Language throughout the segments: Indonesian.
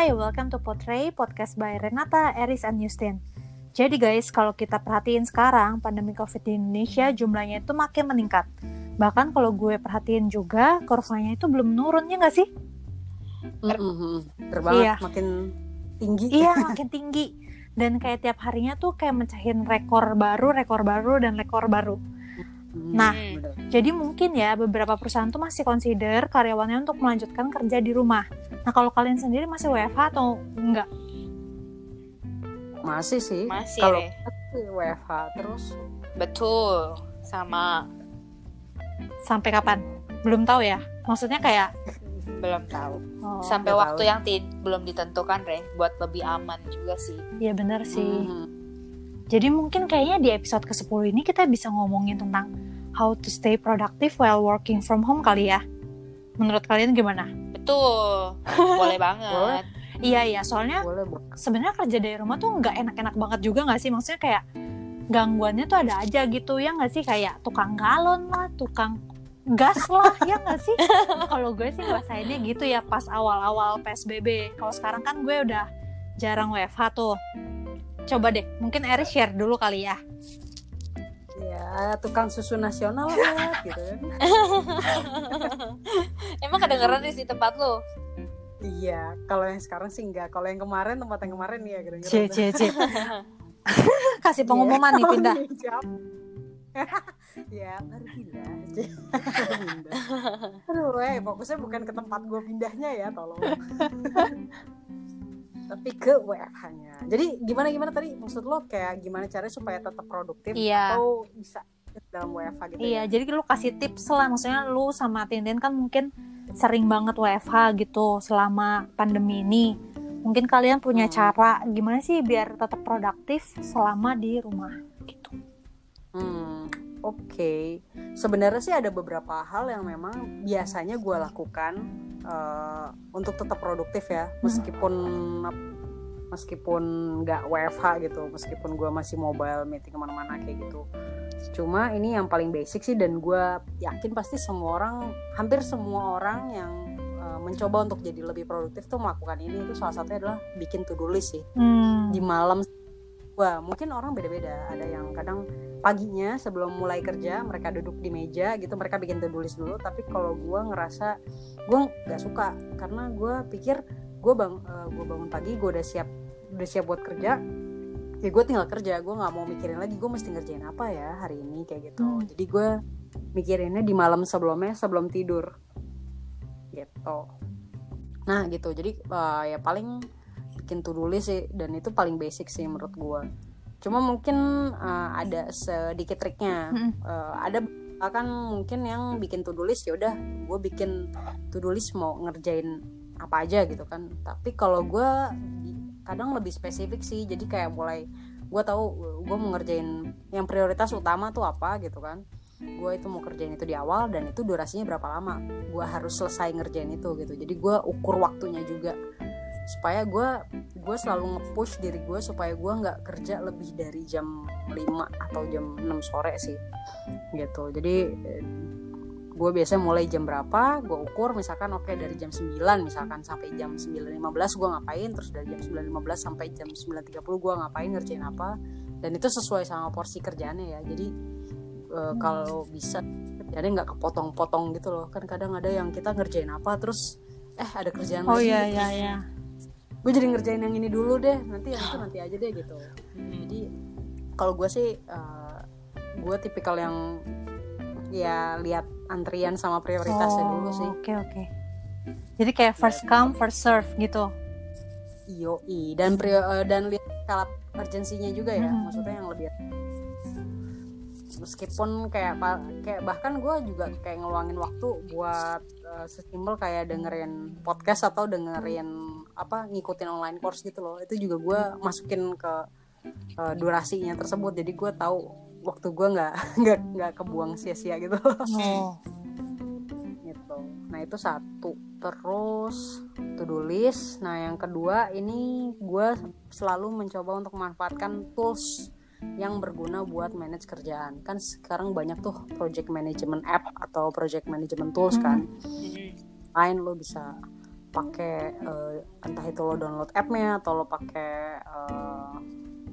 Hai, welcome to Portray, podcast by Renata, Eris, and Justin. Jadi guys, kalau kita perhatiin sekarang, pandemi COVID di Indonesia jumlahnya itu makin meningkat. Bahkan kalau gue perhatiin juga, kurvanya itu belum menurun, ya nggak sih? Mm-hmm. Terbanget Iya. makin tinggi. Iya, makin tinggi. Dan kayak tiap harinya tuh kayak mencahin rekor baru, rekor baru, dan rekor baru. Hmm, Nah. Jadi mungkin ya beberapa perusahaan tuh masih consider karyawannya untuk melanjutkan kerja di rumah. Nah kalau kalian sendiri masih WFH atau enggak? masih sih. Masih, Kalau WFH terus Betul, sama Sampai kapan? Belum tahu ya. Maksudnya kayak belum tahu. oh, Sampai waktu tahu. yang ti- belum ditentukan, Re, buat lebih aman juga sih. ya bener sih. Mhm. Jadi mungkin kayaknya di episode ke-10 ini kita bisa ngomongin tentang how to stay productive while working from home kali ya. Menurut kalian gimana? Betul, boleh banget. Boleh. Iya iya, soalnya sebenarnya kerja dari rumah tuh nggak enak-enak banget juga nggak sih? Maksudnya kayak gangguannya tuh ada aja gitu ya nggak sih? Kayak tukang galon lah, tukang gas lah, ya nggak sih? Kalau gue sih ngerasainnya gitu ya pas awal-awal PSBB. Kalau sekarang kan gue udah jarang WFH tuh. Coba deh, mungkin Eris share dulu kali ya. Ya tukang susu nasional lah gitu kan. Emang kedengeran di tempat lu? Iya, kalau yang sekarang sih enggak. Kalau yang kemarin tempat yang kemarin ya kira-kira. C, C, C. Kasih pengumuman nih pindah. Ya, baru pindah. Baru pindah. Aduh, eh, fokusnya bukan ke tempat gue pindahnya ya, tolong. Tapi ke WFH-nya. Jadi gimana gimana tadi maksud lo kayak gimana caranya supaya tetap produktif Iya. atau bisa dalam WFH gitu Iya, ya? jadi lu kasih tips lah. Maksudnya lu sama Tintin kan mungkin sering banget WFH gitu selama pandemi ini. Mungkin kalian punya Hmm. cara gimana sih biar tetap produktif selama di rumah gitu. Hmm, oke. Sebenarnya sih ada beberapa hal yang memang biasanya gue lakukan eh, untuk tetap produktif ya, meskipun meskipun nggak WFH gitu, meskipun gue masih mobile meeting ke mana-mana kayak gitu. Cuma ini yang paling basic sih dan gue yakin pasti semua orang, hampir semua orang yang eh, mencoba untuk jadi lebih produktif tuh melakukan ini itu salah satunya adalah bikin to do list sih Hmm. di malam Wah, mungkin orang beda-beda. Ada yang kadang paginya sebelum mulai kerja mereka duduk di meja gitu mereka bikin list dulu. Tapi kalau gue ngerasa gue nggak suka karena gue pikir gue bang gue bangun pagi gue udah siap udah siap buat kerja ya gue tinggal kerja gue nggak mau mikirin lagi gue mesti ngerjain apa ya hari ini kayak gitu Hmm. jadi gue mikirinnya di malam sebelumnya sebelum tidur gitu nah gitu jadi eh, ya paling bikin to do list sih dan itu paling basic sih menurut gue cuma mungkin eh, ada sedikit triknya. Eh, ada kan mungkin yang bikin to do list ya udah gue bikin to do list mau ngerjain apa aja gitu kan. Tapi kalau gue kadang lebih spesifik sih jadi kayak mulai gue tahu gue mau ngerjain yang prioritas utama tuh apa gitu kan. Gue itu mau kerjain itu di awal dan itu durasinya berapa lama gue harus selesai ngerjain itu gitu. Jadi gue ukur waktunya juga supaya gue gue selalu nge-push diri gue supaya gue nggak kerja lebih dari jam 5 atau jam 6 sore sih gitu. Jadi eh, gue biasanya mulai jam berapa gue ukur misalkan oke dari jam 9 misalkan sampai jam 9.15 gue ngapain terus dari jam 9.15 sampai jam 9.30 gue ngapain ngerjain apa dan itu sesuai sama porsi kerjaannya ya. Jadi eh, kalau bisa kerjaannya nggak kepotong-potong gitu loh. Kan kadang ada yang kita ngerjain apa terus eh ada kerjaan Oh lagi iya iya iya. Gue jadi ngerjain yang ini dulu deh nanti yang itu nanti aja deh gitu jadi kalau gue sih uh, gue tipikal yang ya lihat antrian sama prioritasnya Oh, dulu sih Oke oke. Jadi kayak first come first serve gitu. IOI dan prio- eh, dan lihat skala urgensinya juga ya Hmm. maksudnya yang lebih meskipun kayak kayak bahkan gue juga kayak ngeluangin waktu buat uh, sesimpel kayak dengerin podcast atau dengerin apa ngikutin online course gitu loh itu juga gue masukin ke uh, durasinya tersebut jadi gue tahu waktu gue nggak nggak nggak kebuang sia-sia gitu Oh. gitu. Nah itu satu. Terus to do list. Nah yang kedua ini gue selalu mencoba untuk memanfaatkan tools yang berguna buat manage kerjaan. Kan sekarang banyak tuh project management app atau project management tools kan. Mm-mm. Lain lo bisa pakai eh, entah itu lo download appnya atau lo pakai eh,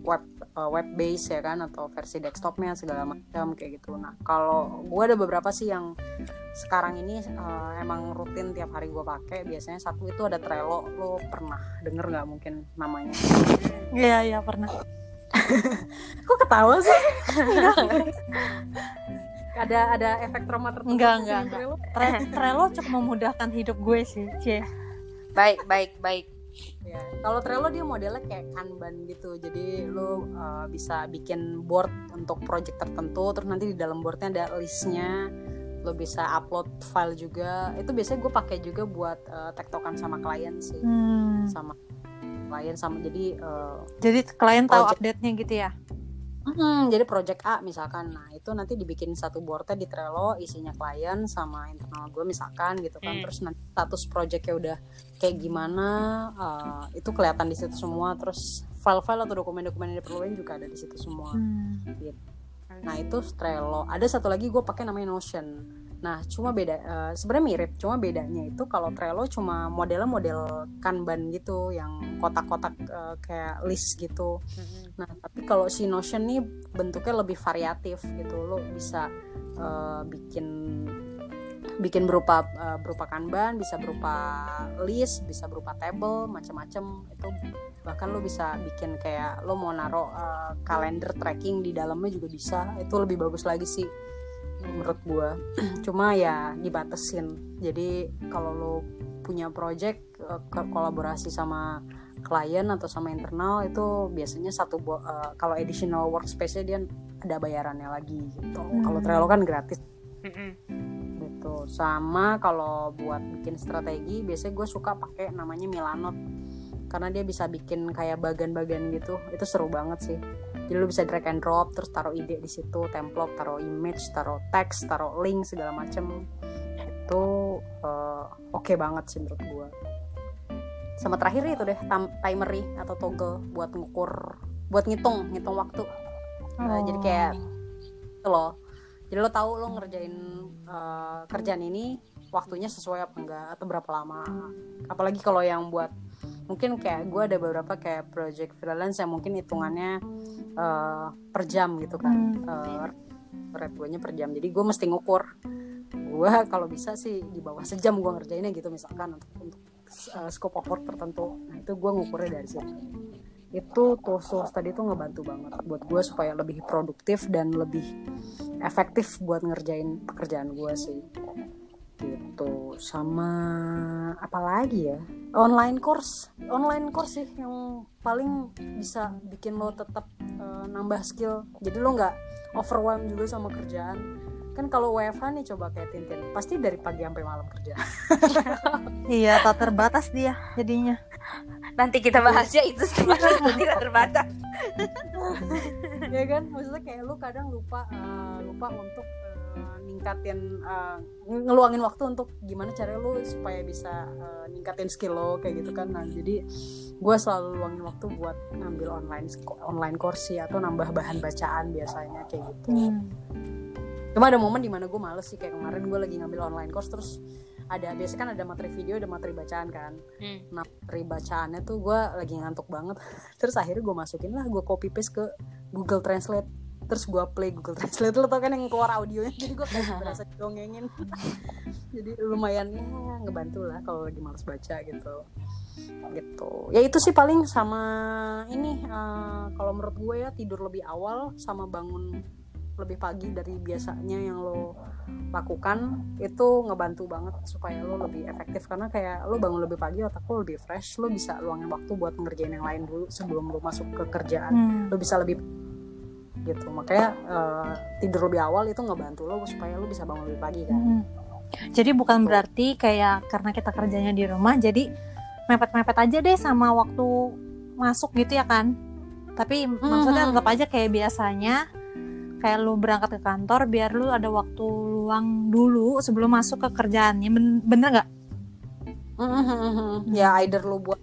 web eh, web base ya kan atau versi desktopnya segala macam kayak gitu nah kalau gue ada beberapa sih yang sekarang ini eh, emang rutin tiap hari gue pakai biasanya satu itu ada Trello lo pernah denger nggak mungkin namanya Iya iya pernah. kok ketawa sih ada ada efek trauma tertentu Enggak, enggak, di Trello? Tre- Trello cukup memudahkan hidup gue sih, cie. Baik, baik, baik. Ya, kalau Trello dia modelnya kayak Kanban gitu. Jadi lo uh, bisa bikin board untuk project tertentu, terus nanti di dalam boardnya ada listnya. Lo bisa upload file juga. Itu biasanya gue pakai juga buat uh, tektokan sama klien sih, Hmm. sama klien sama jadi uh, Jadi klien tahu Project. update-nya gitu ya. Hmm, jadi project A misalkan, nah itu nanti dibikin satu boardnya di Trello, isinya klien sama internal gue misalkan gitu kan, Hmm. terus nanti status projectnya udah kayak gimana, uh, itu kelihatan di situ semua, terus file-file atau dokumen-dokumen yang diperlukan juga ada di situ semua. Hmm. Nah itu Trello. Ada satu lagi gue pakai namanya Notion. Nah cuma beda, eh, sebenarnya mirip, cuma bedanya itu kalau Trello cuma modelnya model Kanban gitu, yang kotak-kotak eh, kayak list gitu. Nah, tapi kalau si Notion nih bentuknya lebih variatif gitu. Lo bisa eh, bikin bikin berupa eh, berupa Kanban, bisa berupa list, bisa berupa table, macam-macam. Itu bahkan lo bisa bikin kayak lo mau naro eh, kalender tracking di dalamnya juga bisa. Itu lebih bagus lagi sih menurut gua. Cuma ya dibatesin. Jadi kalau lo punya project eh, ke- kolaborasi sama klien atau sama internal itu biasanya satu eh, kalau additional workspace-nya dia ada bayarannya lagi gitu. Kalau Trello kan gratis gitu. Sama kalau buat bikin strategi biasanya gue suka pakai namanya Milanote karena dia bisa bikin kayak bagan-bagan gitu. Itu seru banget sih. Jadi lu bisa drag and drop terus taruh ide di situ, template, taruh image, taruh teks, taruh link segala macem. Itu eh, oke banget sih menurut gue. Sama terakhir itu deh timery atau toggle buat ngukur, buat ngitung, ngitung waktu. Nah, jadi kayak gitu loh jadi lo tahu lo ngerjain eh, kerjaan ini waktunya sesuai apa enggak atau berapa lama apalagi kalau yang buat mungkin kayak gue ada beberapa kayak project freelance yang mungkin hitungannya eh, per jam gitu kan. Eh, rate gue per jam. Jadi gue mesti ngukur. Gue kalau bisa sih di bawah sejam gue ngerjainnya gitu misalkan untuk untuk eh, scope of work tertentu. Nah itu gue ngukurnya dari situ. Itu tools tadi tuh ngebantu banget buat gue supaya lebih produktif dan lebih efektif buat ngerjain pekerjaan gue sih gitu. Sama apa lagi ya? Online course. Online course sih yang paling bisa bikin lo tetap eh, nambah skill. Jadi lo nggak overwhelmed juga sama kerjaan. Kan kalau WFH nih coba kayak Tintin pasti dari pagi sampai malam kerja. Iya, tak terbatas dia jadinya. Nanti kita bahas ya itu tidak terbatas. ya kan? Maksudnya kayak lu kadang lupa eh, lupa untuk ningkatin eh, ngeluangin waktu untuk gimana cara lu supaya bisa eh, ningkatin skill lo kayak gitu kan. Nah jadi gue selalu luangin waktu buat ngambil online online course sih atau nambah bahan bacaan biasanya kayak gitu. Hmm. cuma ada momen di mana gue males sih kayak kemarin gue lagi ngambil online course terus ada biasanya kan ada materi video ada materi bacaan kan. Hmm. nah materi bacaannya tuh gue lagi ngantuk banget. Terus akhirnya gue masukin lah gue copy paste ke Google Translate terus gue play Google Translate. Lo tau kan yang keluar audionya? Jadi gue kayak berasa dongengin jadi lumayan ya ngebantu lah kalau lagi males baca gitu. Gitu. Ya itu sih paling sama ini eh, kalau menurut gue ya tidur lebih awal sama bangun lebih pagi dari biasanya yang lo lakukan itu ngebantu banget supaya lo lebih efektif. Karena kayak lo bangun lebih pagi otak lo lebih fresh lo bisa luangin waktu buat ngerjain yang lain dulu sebelum lo masuk ke kerjaan. Hmm. lo bisa lebih gitu makanya eh, tidur lebih awal itu ngebantu lo supaya lo bisa bangun lebih pagi kan Hmm. Jadi bukan berarti kayak karena kita kerjanya di rumah jadi mepet-mepet aja deh sama waktu masuk gitu ya kan. Tapi maksudnya Mhm. tetap aja kayak biasanya kayak lu berangkat ke kantor biar lu ada waktu luang dulu sebelum masuk ke kerjaannya. Ben- bener nggak? ya either lo buat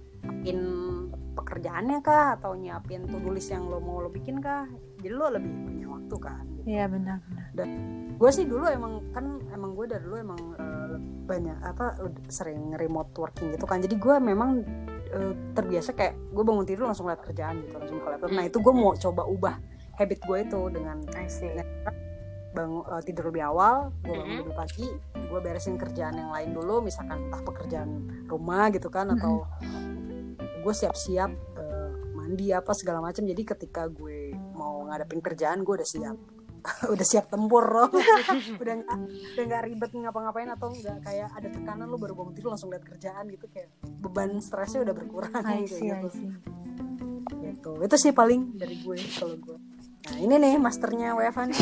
pekerjaannya kah atau nyiapin to do list yang lo mau lo bikin kah jadi lo lebih punya waktu kan gitu. Iya benar. benar. gue sih dulu emang kan emang gue dari dulu emang eh, banyak apa sering remote working gitu kan jadi gue memang eh, terbiasa kayak gue bangun tidur langsung lihat kerjaan gitu langsung buka laptop nah itu gue mau coba ubah habit gue itu dengan see. bangun eh, tidur lebih awal gue bangun lebih pagi gue beresin kerjaan yang lain dulu misalkan entah pekerjaan rumah gitu kan atau gue siap-siap eh, mandi apa segala macam jadi ketika gue mau ngadepin kerjaan gue udah siap udah siap tempur loh udah nggak udah nggak ribet ngapa-ngapain atau nggak kayak ada tekanan lu baru bangun tidur langsung lihat kerjaan gitu kayak beban stresnya udah berkurang I see, I gitu. see. gitu itu sih paling dari gue kalau gue nah ini nih masternya WFH nih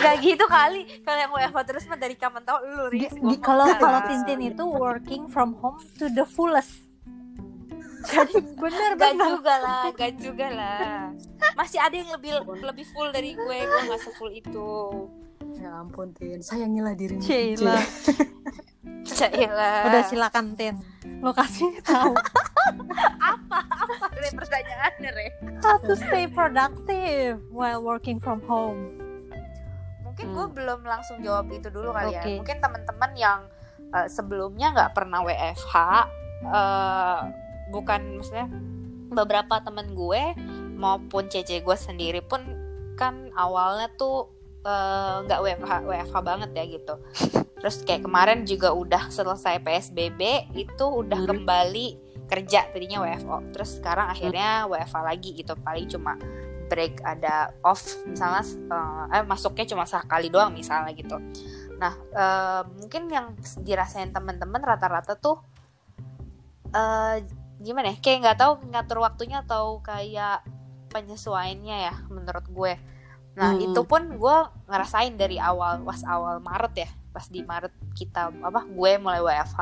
Gak gitu kali. Kalau yang WFH terus mah dari kapan tau lu Riz. kalau kalau Tintin itu working from home to the fullest jadi bener Gak bener juga lah, gak juga lah. Masih ada yang lebih lebih full dari gue, gue gak sefull itu. ya ampun Tin sayangilah dirimu Cila Cailah. udah silakan Tin lokasi tahu apa apa Re, pertanyaannya Re? how to stay productive while working from home Mungkin Hmm. gue belum langsung jawab itu dulu kali Oke. ya. Mungkin teman-teman yang eh, sebelumnya nggak pernah WFH, eh, bukan maksudnya beberapa temen gue maupun cece gue sendiri pun kan awalnya tuh eh, nggak WFH WFH banget ya gitu. Terus kayak kemarin juga udah selesai PSBB itu udah Hmm. kembali kerja tadinya WFO. Terus sekarang akhirnya WFH lagi gitu. Paling cuma break ada off misalnya eh, eh masuknya cuma sekali doang misalnya gitu. Nah eh, mungkin yang dirasain temen-temen rata-rata tuh eh gimana ya? Kayak nggak tahu ngatur waktunya atau kayak penyesuaiannya ya menurut gue. Nah Hmm. itu pun gue ngerasain dari awal pas awal Maret ya pas di Maret kita apa gue mulai WFH.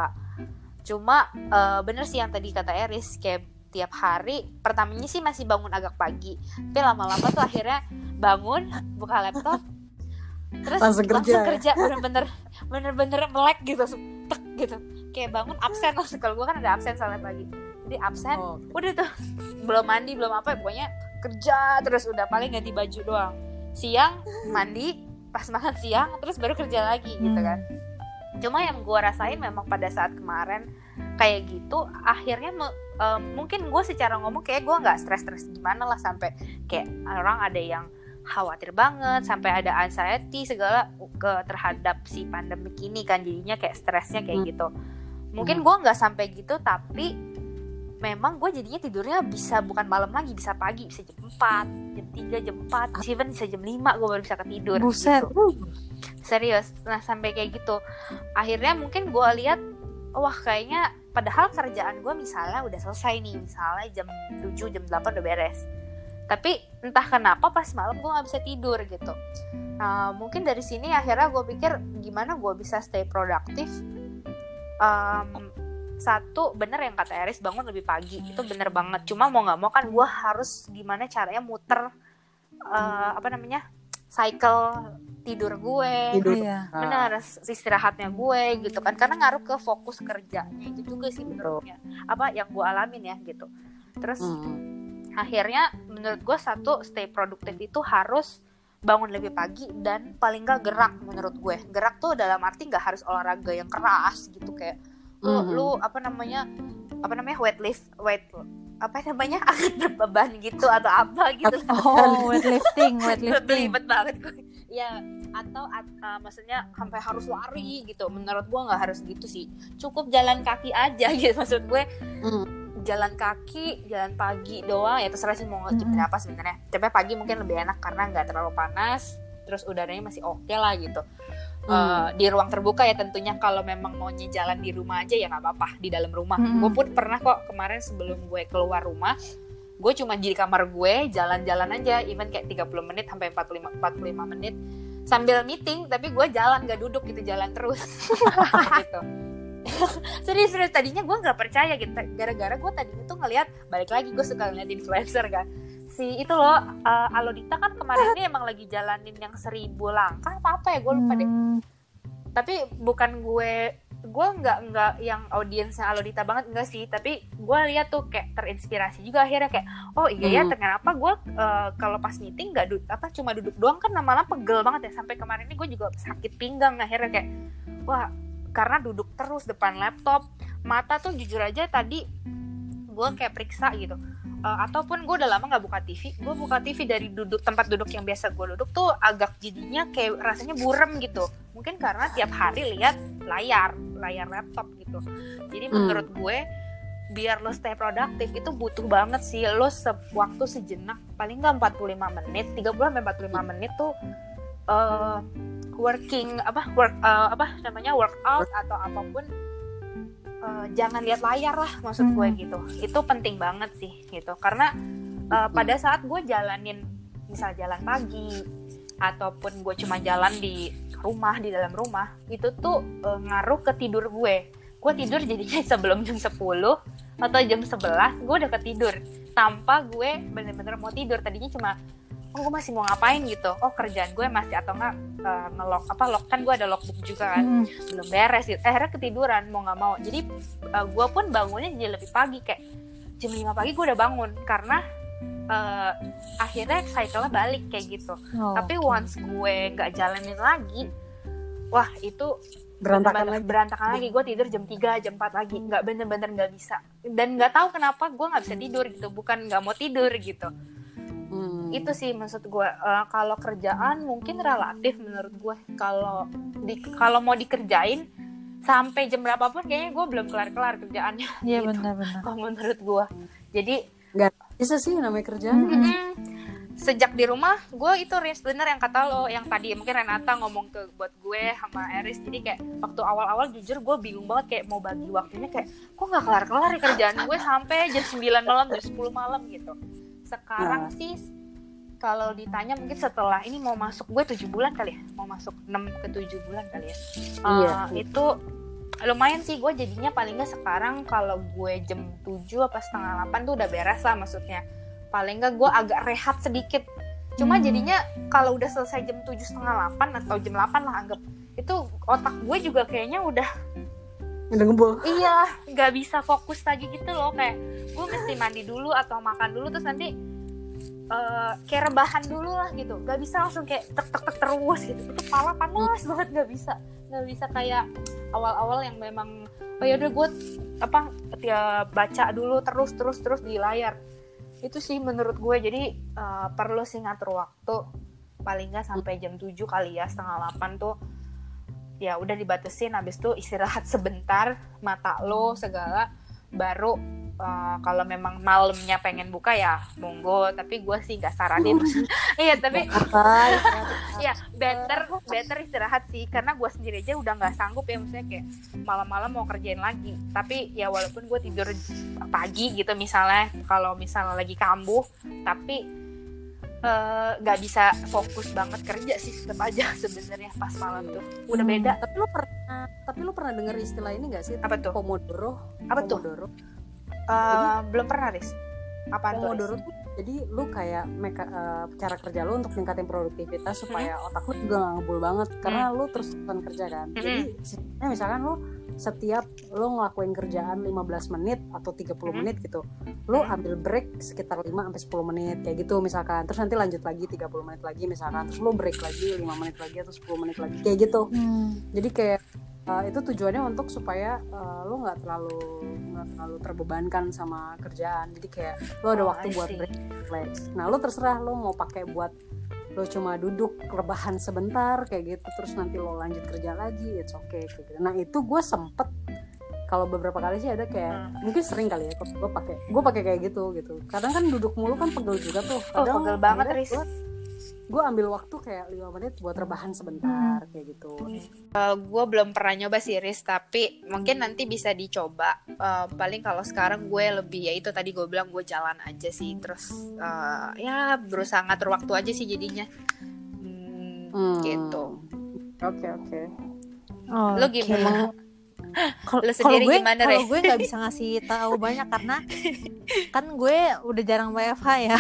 Cuma eh, bener sih yang tadi kata Eris kayak tiap hari pertamanya sih masih bangun agak pagi tapi lama-lama tuh akhirnya bangun buka laptop terus Langsung kerja ya? kerja bener-bener bener-bener melek gitu tek gitu kayak bangun absen langsung kalau gue kan ada absen soalnya pagi jadi absen Oh, udah tuh belum mandi belum apa pokoknya kerja terus udah paling ganti baju doang. Siang mandi pas makan siang terus baru kerja lagi gitu Hmm. kan. Cuma yang gue rasain memang pada saat kemarin kayak gitu akhirnya em, mungkin gue secara ngomong kayak gue nggak stres-stres gimana lah sampai kayak orang ada yang khawatir banget sampai ada anxiety segala ke terhadap si pandemik ini kan jadinya kayak stresnya kayak Hmm. gitu. Mungkin gue nggak sampai gitu tapi memang gue jadinya tidurnya bisa bukan malam lagi bisa pagi bisa jam 4 jam 3 jam 4 even bisa jam 5 gue baru bisa ketidur Buset. gitu. serius. Nah sampai kayak gitu. Akhirnya mungkin gue lihat wah kayaknya padahal kerjaan gue misalnya udah selesai nih misalnya jam 7 jam 8 udah beres. Tapi entah kenapa pas malam gue nggak bisa tidur gitu. Nah mungkin dari sini akhirnya gue pikir gimana gue bisa stay produktif Em, satu bener yang kata Eris bangun lebih pagi. Itu bener banget. Cuma mau nggak mau kan gue harus gimana caranya muter eh, apa namanya cycle tidur gue. Tidur. iya. Benar istirahatnya gue gitu kan. Karena ngaruh ke fokus kerjanya. Itu juga sih menurutnya apa yang gue alamin ya gitu. Terus hmm. akhirnya menurut gue satu stay produktif itu harus bangun lebih pagi dan paling gak gerak menurut gue. Gerak tuh dalam arti nggak harus olahraga yang keras gitu kayak lu Mhm. lu apa namanya apa namanya weight lift weight apa namanya angkat beban gitu atau apa gitu. Oh weightlifting weightlifting. belibet banget gue ya atau at- uh, maksudnya sampai harus lari gitu. Menurut gue nggak harus gitu sih. Cukup jalan kaki aja gitu maksud gue. Hmm. jalan kaki jalan pagi doang ya terserah sih mau jam Mm-mm. berapa sebenarnya. Tapi pagi mungkin lebih enak karena nggak terlalu panas terus udaranya masih oke lah gitu Uh, di ruang terbuka ya tentunya. Kalau memang maunya jalan di rumah aja ya nggak apa-apa di dalam rumah. Mm-mm. gue pun pernah kok kemarin sebelum gue keluar rumah gue cuma di kamar gue jalan-jalan aja. Even kayak 30 menit sampai 45 45 menit sambil meeting tapi gue jalan gak duduk gitu jalan terus. Gitu. Serius serius tadinya gue nggak percaya gitu. Gara-gara gue tadinya tuh ngelihat balik lagi gue suka ngeliat influencer kan si itu loh uh, Alodita kan kemarin ini emang lagi jalanin yang seribu langkah apa apa ya gue lupa deh. Hmm, tapi bukan gue gue nggak nggak yang audiensnya Alodita banget enggak sih. Tapi gue lihat tuh kayak terinspirasi juga akhirnya kayak oh iya ya Hmm. kenapa gue eh, kalau pas meeting nggak du- apa cuma duduk doang kan lama-lama pegel banget ya. Sampai kemarin ini gue juga sakit pinggang akhirnya kayak wah karena duduk terus depan laptop mata tuh jujur aja tadi gue kayak periksa gitu Eh, ataupun gue udah lama nggak buka TV gue buka TV dari duduk tempat duduk yang biasa gue duduk tuh agak jadinya kayak rasanya burem gitu. Mungkin karena tiap hari lihat layar layar laptop gitu. Jadi Hmm. menurut gue biar lo stay produktif itu butuh banget sih. Lo sewaktu sejenak paling nggak 45 menit 30 sampai 45 menit tuh eh, working apa work eh, apa namanya workout atau apa pun eh, jangan lihat layar lah maksud gue Hmm. gitu. Itu penting banget sih gitu. Karena eh, pada saat gue jalanin misal jalan pagi ataupun gue cuma jalan di rumah di dalam rumah itu tuh eh, ngaruh ke tidur gue. Gue tidur jadinya sebelum jam 10 atau jam 11 gue udah ketidur. Tanpa gue bener-bener mau tidur. Tadinya cuma oh gue masih mau ngapain gitu? Oh kerjaan gue masih atau enggak eh, ngelok apa lock kan gue ada logbook juga kan. Hmm. belum beres gitu. Eh, akhirnya ketiduran mau nggak mau. Jadi gue pun bangunnya jadi lebih pagi. Kayak jam 5 pagi gue udah bangun karena eh, akhirnya cycle-nya balik kayak gitu. Oh, tapi oke. once gue nggak jalanin lagi wah itu berantakan lagi. berantakan lagi. Gue tidur jam 3 jam 4 lagi. Nggak bener-bener nggak bisa. Dan nggak tahu kenapa gue nggak bisa tidur gitu. Bukan nggak mau tidur gitu. Itu sih maksud gue Eh, kalau kerjaan mungkin relatif menurut gue kalau di kalau mau dikerjain sampai jam berapapun kayaknya gue belum kelar kelar kerjaannya. Iya gitu. benar-benar. kalau menurut gue jadi bisa sih namanya kerjaan. Hmm. mm, sejak di rumah gue itu Riz bener yang kata lo yang tadi. Mungkin Renata ngomong ke buat gue sama Eris. Jadi kayak waktu awal-awal jujur gue bingung banget. Kayak mau bagi waktunya kayak kok nggak kelar kelar ya kerjaan gue? Sampai jam 9 malam jam 10 malam gitu. Sekarang Nah. sih kalau ditanya mungkin setelah ini mau masuk gue tujuh bulan kali ya mau masuk 6 ke 7 bulan kali ya. Iya. Eh, itu lumayan sih gue jadinya paling nggak sekarang kalau gue jam 7 apa setengah 8 tuh udah beres lah maksudnya. Paling nggak gue agak rehat sedikit. Cuma Hmm. jadinya kalau udah selesai jam 7 setengah 8 atau jam 8 lah anggap. Itu otak gue juga kayaknya udah udah ngebul. Iya nggak bisa fokus lagi gitu loh. Kayak gue mesti mandi dulu atau makan dulu terus nanti eh, kayak rebahan dulu lah gitu. Nggak bisa langsung kayak tek tek tek terus gitu. Itu kepala panas banget nggak bisa. Nggak bisa kayak awal-awal yang memang oh yaudah gue apa ya baca dulu terus terus terus di layar. Itu sih menurut gue. Jadi eh, perlu sih ngatur waktu. Paling nggak sampai jam 7 kali ya setengah 8 tuh. Ya udah dibatesin habis itu istirahat sebentar mata lo segala baru uh, kalau memang malamnya pengen buka ya monggo tapi gue sih nggak saranin. Iya tapi ya better better istirahat sih karena gue sendiri aja udah nggak sanggup ya maksudnya kayak malam-malam mau kerjain lagi. Tapi ya walaupun gue tidur pagi gitu misalnya kalau misalnya lagi kambuh tapi eh, nggak bisa fokus banget kerja sih tetap aja sebenarnya pas malam tuh. Udah Hmm. beda. Tapi lu pernah tapi lu pernah denger istilah ini gak sih? Apa tuh? pomodoro? Apa tuh Eh, belum pernah Riz. Apa pomodoro tuh jadi lu kayak meka, eh, cara kerja lu untuk ningkatin produktivitas supaya otak lu juga gak ngebul banget karena lu terus terusan kerja kan? Jadi sistemnya misalkan lu setiap lu ngelakuin kerjaan 15 menit atau 30 Mhm. menit gitu lu ambil break sekitar 5 sampai 10 menit kayak gitu misalkan. Terus nanti lanjut lagi 30 menit lagi misalkan. Terus lu break lagi 5 menit lagi atau 10 menit lagi kayak gitu. Hmm. jadi kayak uh, itu tujuannya untuk supaya uh, lo nggak terlalu nggak terlalu terbebankan sama kerjaan. Jadi kayak lo ada Oh, waktu buat break relax. Nah lo terserah lo mau pakai buat lo cuma duduk rebahan sebentar kayak gitu terus nanti lo lanjut kerja lagi it's okay kayak gitu. Nah itu gue sempet kalau beberapa kali sih ada kayak Hmm. mungkin sering kali ya gue pakai gue pakai kayak gitu gitu. Kadang kan duduk mulu kan pegel juga tuh. Oh, pegel banget, Riz. Gue ambil waktu kayak lima menit buat rebahan sebentar kayak gitu gue belum pernah nyoba sih Riz tapi mungkin nanti bisa dicoba Eh, paling kalau sekarang gue lebih ya itu tadi gue bilang gue jalan aja sih terus eh, ya berusaha ngatur waktu aja sih jadinya Hmm, Hmm. gitu oke oke Oh, oke. gimana? Kalau sendiri gue, gimana, kalau gue nggak bisa ngasih tahu banyak karena kan gue udah jarang WFH ya.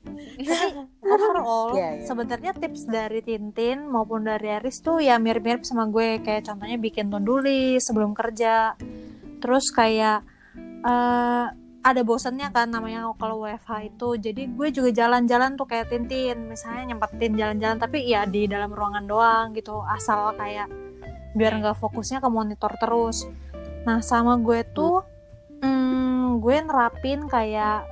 overall Iya, iya. sebenarnya tips dari Tintin maupun dari Aris tuh ya mirip-mirip sama gue. Kayak contohnya bikin list sebelum kerja. Terus kayak eh, ada bosannya kan namanya kalau WFH itu. Jadi gue juga jalan-jalan tuh kayak Tintin. Misalnya nyempetin jalan-jalan tapi ya di dalam ruangan doang gitu. Asal kayak biar nggak fokusnya ke monitor terus. Nah sama gue tuh hmm, gue nerapin kayak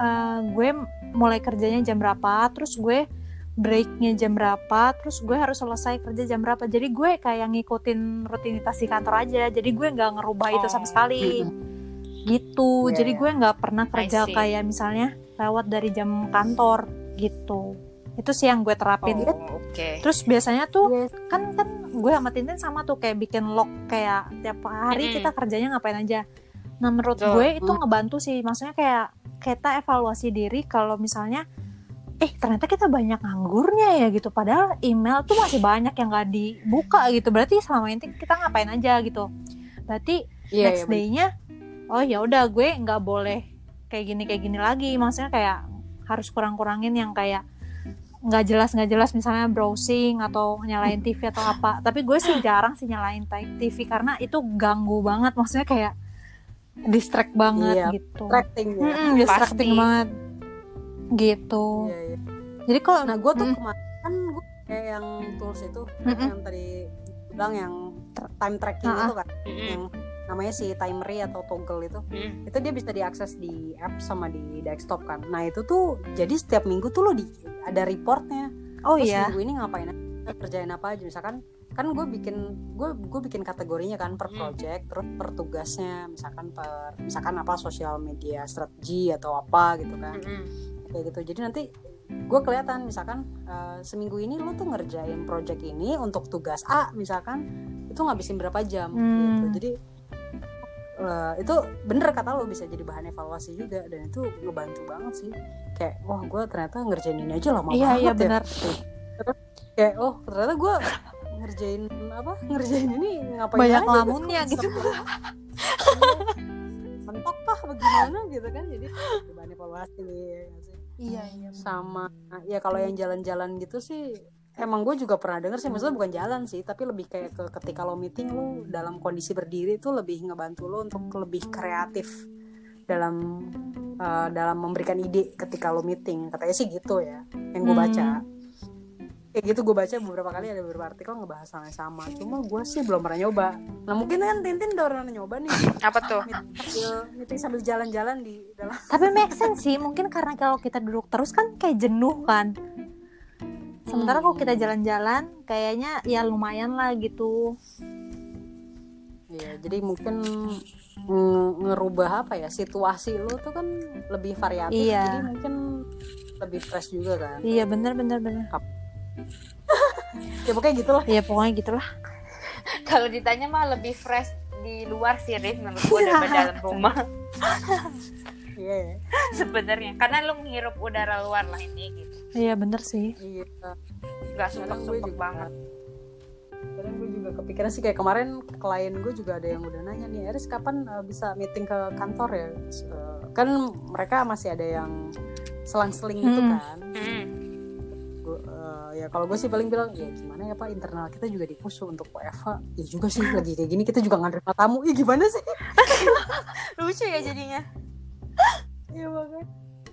eh, gue mulai kerjanya jam berapa terus gue breaknya jam berapa terus gue harus selesai kerja jam berapa jadi gue kayak ngikutin rutinitas di kantor aja jadi gue nggak ngerubah itu sama Oh. sekali gitu Iya, jadi iya. gue nggak pernah kerja kayak misalnya lewat dari jam kantor gitu itu sih yang gue terapin Oh, oke. terus biasanya tuh Yes. kan kan gue sama Tintin sama tuh kayak bikin log kayak tiap hari Mm-mm. kita kerjanya ngapain aja nah menurut Betul. gue itu Mm. ngebantu sih. Maksudnya kayak kita evaluasi diri kalau misalnya eh ternyata kita banyak nganggurnya ya gitu. Padahal email tuh masih banyak yang gak dibuka gitu. Berarti selama ini kita ngapain aja gitu. Berarti Iya, next iya, day-nya oh ya udah gue nggak boleh kayak gini kayak gini lagi. Maksudnya kayak harus kurang-kurangin yang kayak nggak jelas nggak jelas. Misalnya browsing atau nyalain TV atau apa. Tapi gue sih jarang sih nyalain TV karena itu ganggu banget. Maksudnya kayak distract banget Iya, gitu Tracking ya. Mm-mm, distracting Pasti. banget gitu Iya, iya. jadi kalau Nah, gue tuh Mm. kemarin kan gue kayak yang tools itu Mm-mm. yang tadi bilang yang time tracking Ah, itu kan, Mm-mm. yang namanya si timery atau toggle itu. Mm. Itu dia bisa diakses di app sama di desktop kan. Nah, itu tuh jadi setiap minggu tuh lo di ada reportnya. oh Terus iya minggu ini ngapain aja, kerjain apa aja misalkan kan gue bikin gue gue bikin kategorinya kan per Hmm. project terus per tugasnya misalkan per misalkan apa sosial media strategi atau apa gitu kan. Mm-mm. kayak gitu. Jadi nanti gue kelihatan misalkan eh, seminggu ini lo tuh ngerjain project ini untuk tugas A misalkan itu ngabisin berapa jam Hmm. gitu jadi eh, itu bener kata lo bisa jadi bahan evaluasi juga dan itu ngebantu banget sih. Kayak wah gue ternyata ngerjain ini aja lama iya banget iya ya. benar kayak oh ternyata gue ngerjain apa? Ngerjain ini ngapain banyak aja lamunnya gitu. mentok kah bagaimana gitu kan? Jadi bahan evaluasi ya iya iya sama ya kalau yang jalan-jalan gitu sih emang gue juga pernah denger sih maksudnya bukan jalan sih tapi lebih kayak ke ketika lo meeting lo dalam kondisi berdiri itu lebih ngebantu lo untuk lebih kreatif dalam eh, dalam memberikan ide ketika lo meeting. Katanya sih gitu ya yang gue baca kayak gitu gue baca beberapa kali ada beberapa artikel ngebahas hal yang sama. Cuma gue sih belum pernah nyoba. Nah mungkin kan Tintin udah pernah nyoba nih. Apa tuh? meeting sambil, meeting sambil jalan-jalan di dalam. Tapi make sense sih mungkin karena kalau kita duduk terus kan kayak jenuh kan. Sementara kalau kita jalan-jalan kayaknya ya lumayan lah gitu. Iya, jadi mungkin nge- ngerubah apa ya situasi lo tuh kan lebih variatif, Iya. jadi mungkin lebih fresh juga kan. iya bener bener bener Ya pokoknya gitu lah. ya pokoknya gitulah Kalau ditanya mah lebih fresh di luar sih Rif menurut gue daripada dalam rumah Iya, ya. sebenarnya karena lu menghirup udara luar lah ini gitu iya bener sih iya. nggak sumpek gue sumpek juga banget Kadang gue juga kepikiran sih kayak kemarin klien gue juga ada yang udah nanya nih, Eris kapan uh, bisa meeting ke kantor ya? Uh, kan mereka masih ada yang selang-seling gitu Hmm. kan. Hmm. Ya kalau gue sih paling bilang ya gimana ya pak internal kita juga dipusu untuk WFH ya juga sih lagi kayak gini kita juga nggak nerima tamu ya gimana sih lucu ya jadinya Iya banget.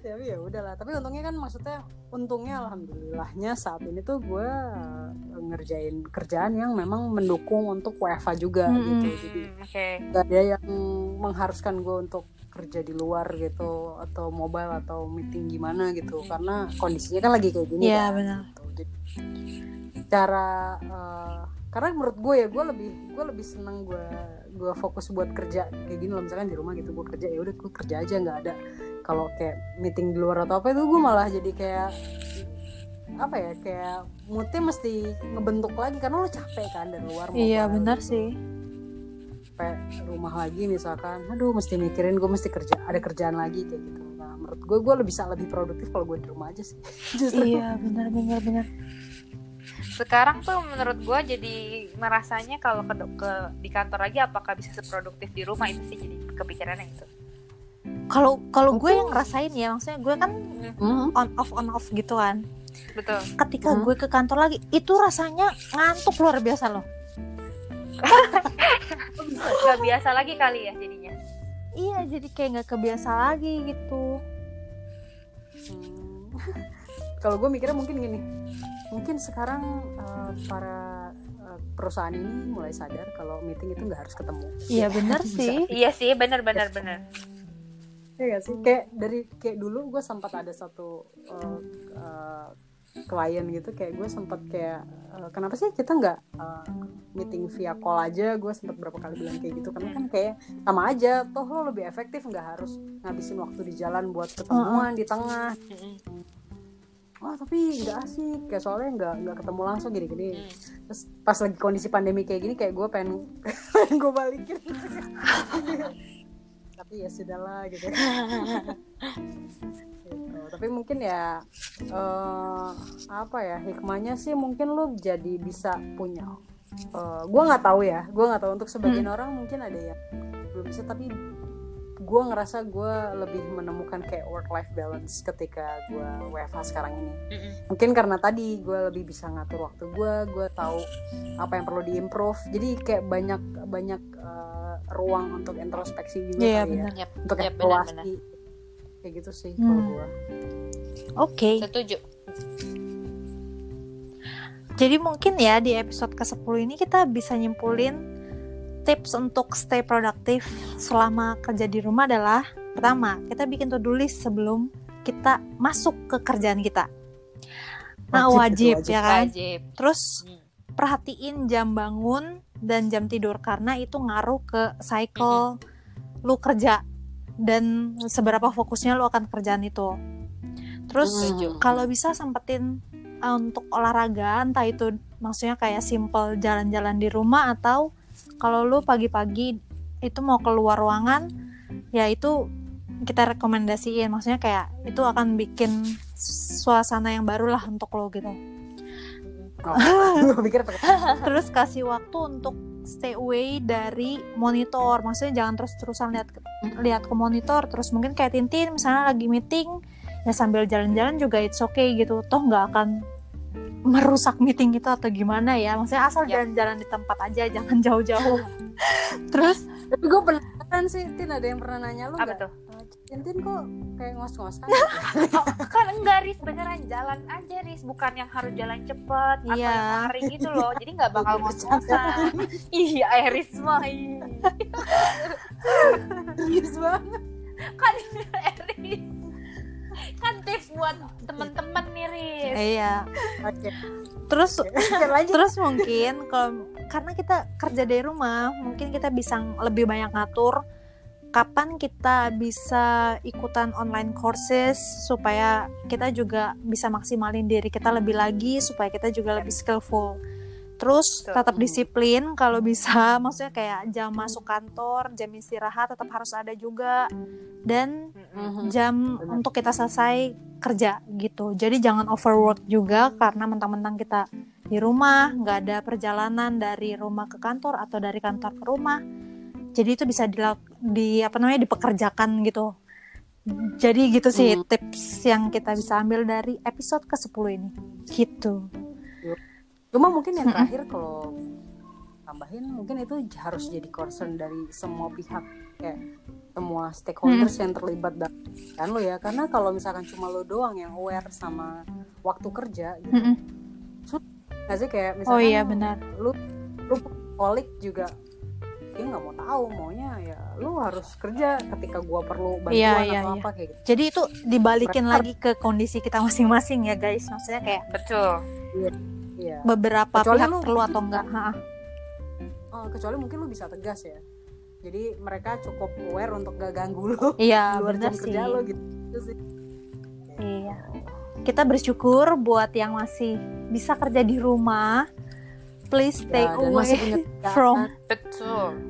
Tapi ya udahlah. Tapi untungnya kan maksudnya untungnya alhamdulillahnya saat ini tuh gue uh, ngerjain kerjaan yang memang mendukung untuk WFH juga Mm-mm. gitu. Jadi Hmm, oke gak ada yang mengharuskan gue untuk kerja di luar gitu atau mobile atau meeting gimana gitu. Karena kondisinya kan lagi kayak gini iya kan. benar. gitu. Jadi, cara eh, karena menurut gue ya gue lebih gue lebih seneng gue gue fokus buat kerja kayak gini loh. Misalkan di rumah gitu gue kerja ya udah gue kerja aja nggak ada. Kalau kayak meeting di luar atau apa itu gue malah jadi kayak apa ya kayak moodnya mesti ngebentuk lagi karena lo capek kan dari luar iya benar sih sampai rumah lagi misalkan aduh mesti mikirin gue mesti kerja ada kerjaan lagi kayak gitu. Nah menurut gue gue lebih bisa lebih produktif kalau gue di rumah aja sih justru. Iya benar benar benar. Sekarang tuh menurut gue jadi merasanya kalau ke, ke di kantor lagi apakah bisa seproduktif di rumah? Itu sih jadi kepikirannya itu kalau kalau gue yang ngerasain ya maksudnya gue kan Mhm. on off on off gitu kan. Betul. Ketika Hmm. gue ke kantor lagi itu rasanya ngantuk luar biasa loh nggak biasa lagi kali ya jadinya iya jadi kayak nggak kebiasa lagi gitu Hmm. Kalau gue mikirnya mungkin gini, mungkin sekarang eh, para eh, perusahaan ini mulai sadar kalau meeting itu nggak harus ketemu. iya bener Bisa. sih iya sih bener bener Iya gak sih? Kayak dari kayak dulu gue sempat ada satu eh, eh, klien gitu, kayak gue sempat kayak eh, kenapa sih kita nggak eh, meeting via call aja? Gue sempat berapa kali bilang kayak gitu karena kan kayak sama aja, toh lo lebih efektif nggak harus ngabisin waktu di jalan buat ketemuan di tengah. Wah tapi nggak asik, kayak soalnya nggak nggak ketemu langsung gini-gini. Terus pas lagi kondisi pandemi kayak gini, kayak gue pengen, pengen gue balikin. tapi ya sudahlah gitu. Tapi mungkin ya eh, apa ya hikmahnya sih mungkin lo jadi bisa punya. eh gue nggak tahu ya, gue nggak tahu untuk sebagian orang mungkin ada yang belum bisa tapi gue ngerasa gue lebih menemukan kayak work life balance ketika gue WFH sekarang ini mungkin karena tadi gue lebih bisa ngatur waktu gue gue tahu apa yang perlu diimprove jadi kayak banyak banyak eh, ruang untuk introspeksi juga kali ya. Yap, untuk yap, evaluasi. Kayak gitu sih Hmm. kalau gue oke. Setuju. Jadi mungkin ya di episode ke-10 ini kita bisa nyimpulin tips untuk stay produktif selama kerja di rumah adalah pertama kita bikin to-do list sebelum kita masuk ke kerjaan kita. Nah Wajib wajib, itu, wajib. ya kan? Wajib. Terus Hmm. perhatiin jam bangun dan jam tidur karena itu ngaruh ke cycle lu kerja dan seberapa fokusnya lu akan kerjaan itu. Terus Setuju. kalau bisa sempetin uh, untuk olahraga entah itu maksudnya kayak simple jalan-jalan di rumah atau kalau lu pagi-pagi itu mau keluar ruangan ya itu kita rekomendasiin. Maksudnya kayak itu akan bikin suasana yang baru lah untuk lo gitu. Pakai terus kasih waktu untuk stay away dari monitor. Maksudnya jangan terus terusan lihat lihat ke monitor terus mungkin kayak Tintin misalnya lagi meeting ya sambil jalan-jalan juga it's okay gitu. Toh nggak akan merusak meeting itu atau gimana ya? Maksudnya asal Yap. jalan-jalan di tempat aja jangan jauh-jauh. Terus tapi gue penasaran sih? Tin ada yang pernah nanya lu apa nggak? tuh? Eh, Tin kok kayak ngos-ngos kan oh, kan enggak Riz. Beneran jalan aja Riz. Bukan yang harus jalan cepet atau Iya. yang lari gitu loh. Jadi nggak bakal ngos-ngosan. Iya eh, Riz mah ih. serius banget. Kan eh, Riz. Kan tips buat temen-temen nih Riz. Iya. Oke. Terus Oke, lanjut. Terus mungkin kalau karena kita kerja dari rumah, mungkin kita bisa lebih banyak ngatur kapan kita bisa ikutan online courses supaya kita juga bisa maksimalin diri kita lebih lagi supaya kita juga lebih skillful. Terus Betul. tetap disiplin kalau bisa, maksudnya kayak jam masuk kantor, jam istirahat tetap harus ada juga dan Mm-mm. jam Benar. untuk kita selesai kerja gitu. Jadi jangan overwork juga karena mentang-mentang kita di rumah nggak ada perjalanan dari rumah ke kantor atau dari kantor ke rumah. Jadi itu bisa dilak- di apa namanya dipekerjakan gitu. Jadi gitu sih Hmm. tips yang kita bisa ambil dari episode ke-10 ini. Gitu. Cuma mungkin yang terakhir kalau tambahin mungkin itu harus jadi concern dari semua pihak kayak semua stakeholders yang terlibat dalam kan lo ya karena kalau misalkan cuma lo doang yang aware sama waktu kerja gitu Mm-mm. nggak sih kayak misalkan Oh iya benar. lu lu kolik juga dia nggak mau tahu maunya ya lu harus kerja ketika gua perlu bantuan Iya, atau iya, iya. apa kayak gitu Jadi itu dibalikin Pressure. lagi ke kondisi kita masing-masing ya guys. Maksudnya kayak betul iya beberapa Kecuali pihak lu- perlu atau enggak. Ha-ha. Oh, kecuali mungkin lu bisa tegas ya jadi mereka cukup aware untuk gak ganggu lu Iya luar jam sih. kerja lo gitu Itu sih. Iya. Kita bersyukur buat yang masih bisa kerja di rumah. Please stay Ya, away masih punya from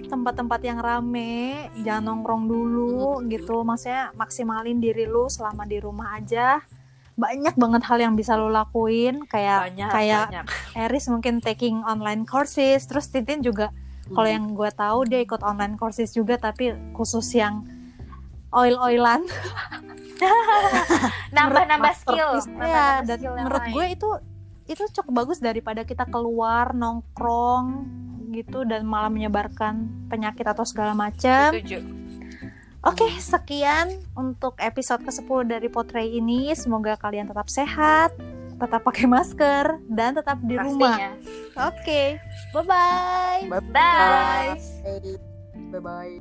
tempat-tempat yang rame, jangan nongkrong dulu gitu. Maksudnya maksimalin diri lu selama di rumah aja. Banyak banget hal yang bisa lu lakuin kayak banyak kayak banyak. Eris mungkin taking online courses, terus Tintin juga kalau Hmm. yang gue tahu dia ikut online courses juga tapi khusus yang oil-oilan. Nambah-nambah masterpiece. skill ya dan skill menurut gue itu itu cukup bagus daripada kita keluar nongkrong gitu dan malah menyebarkan penyakit atau segala macam setuju Oke, sekian untuk episode ke-10 dari Potray ini. Semoga kalian tetap sehat, tetap pakai masker, dan tetap di rumah. Oke, bye-bye. bye bye bye bye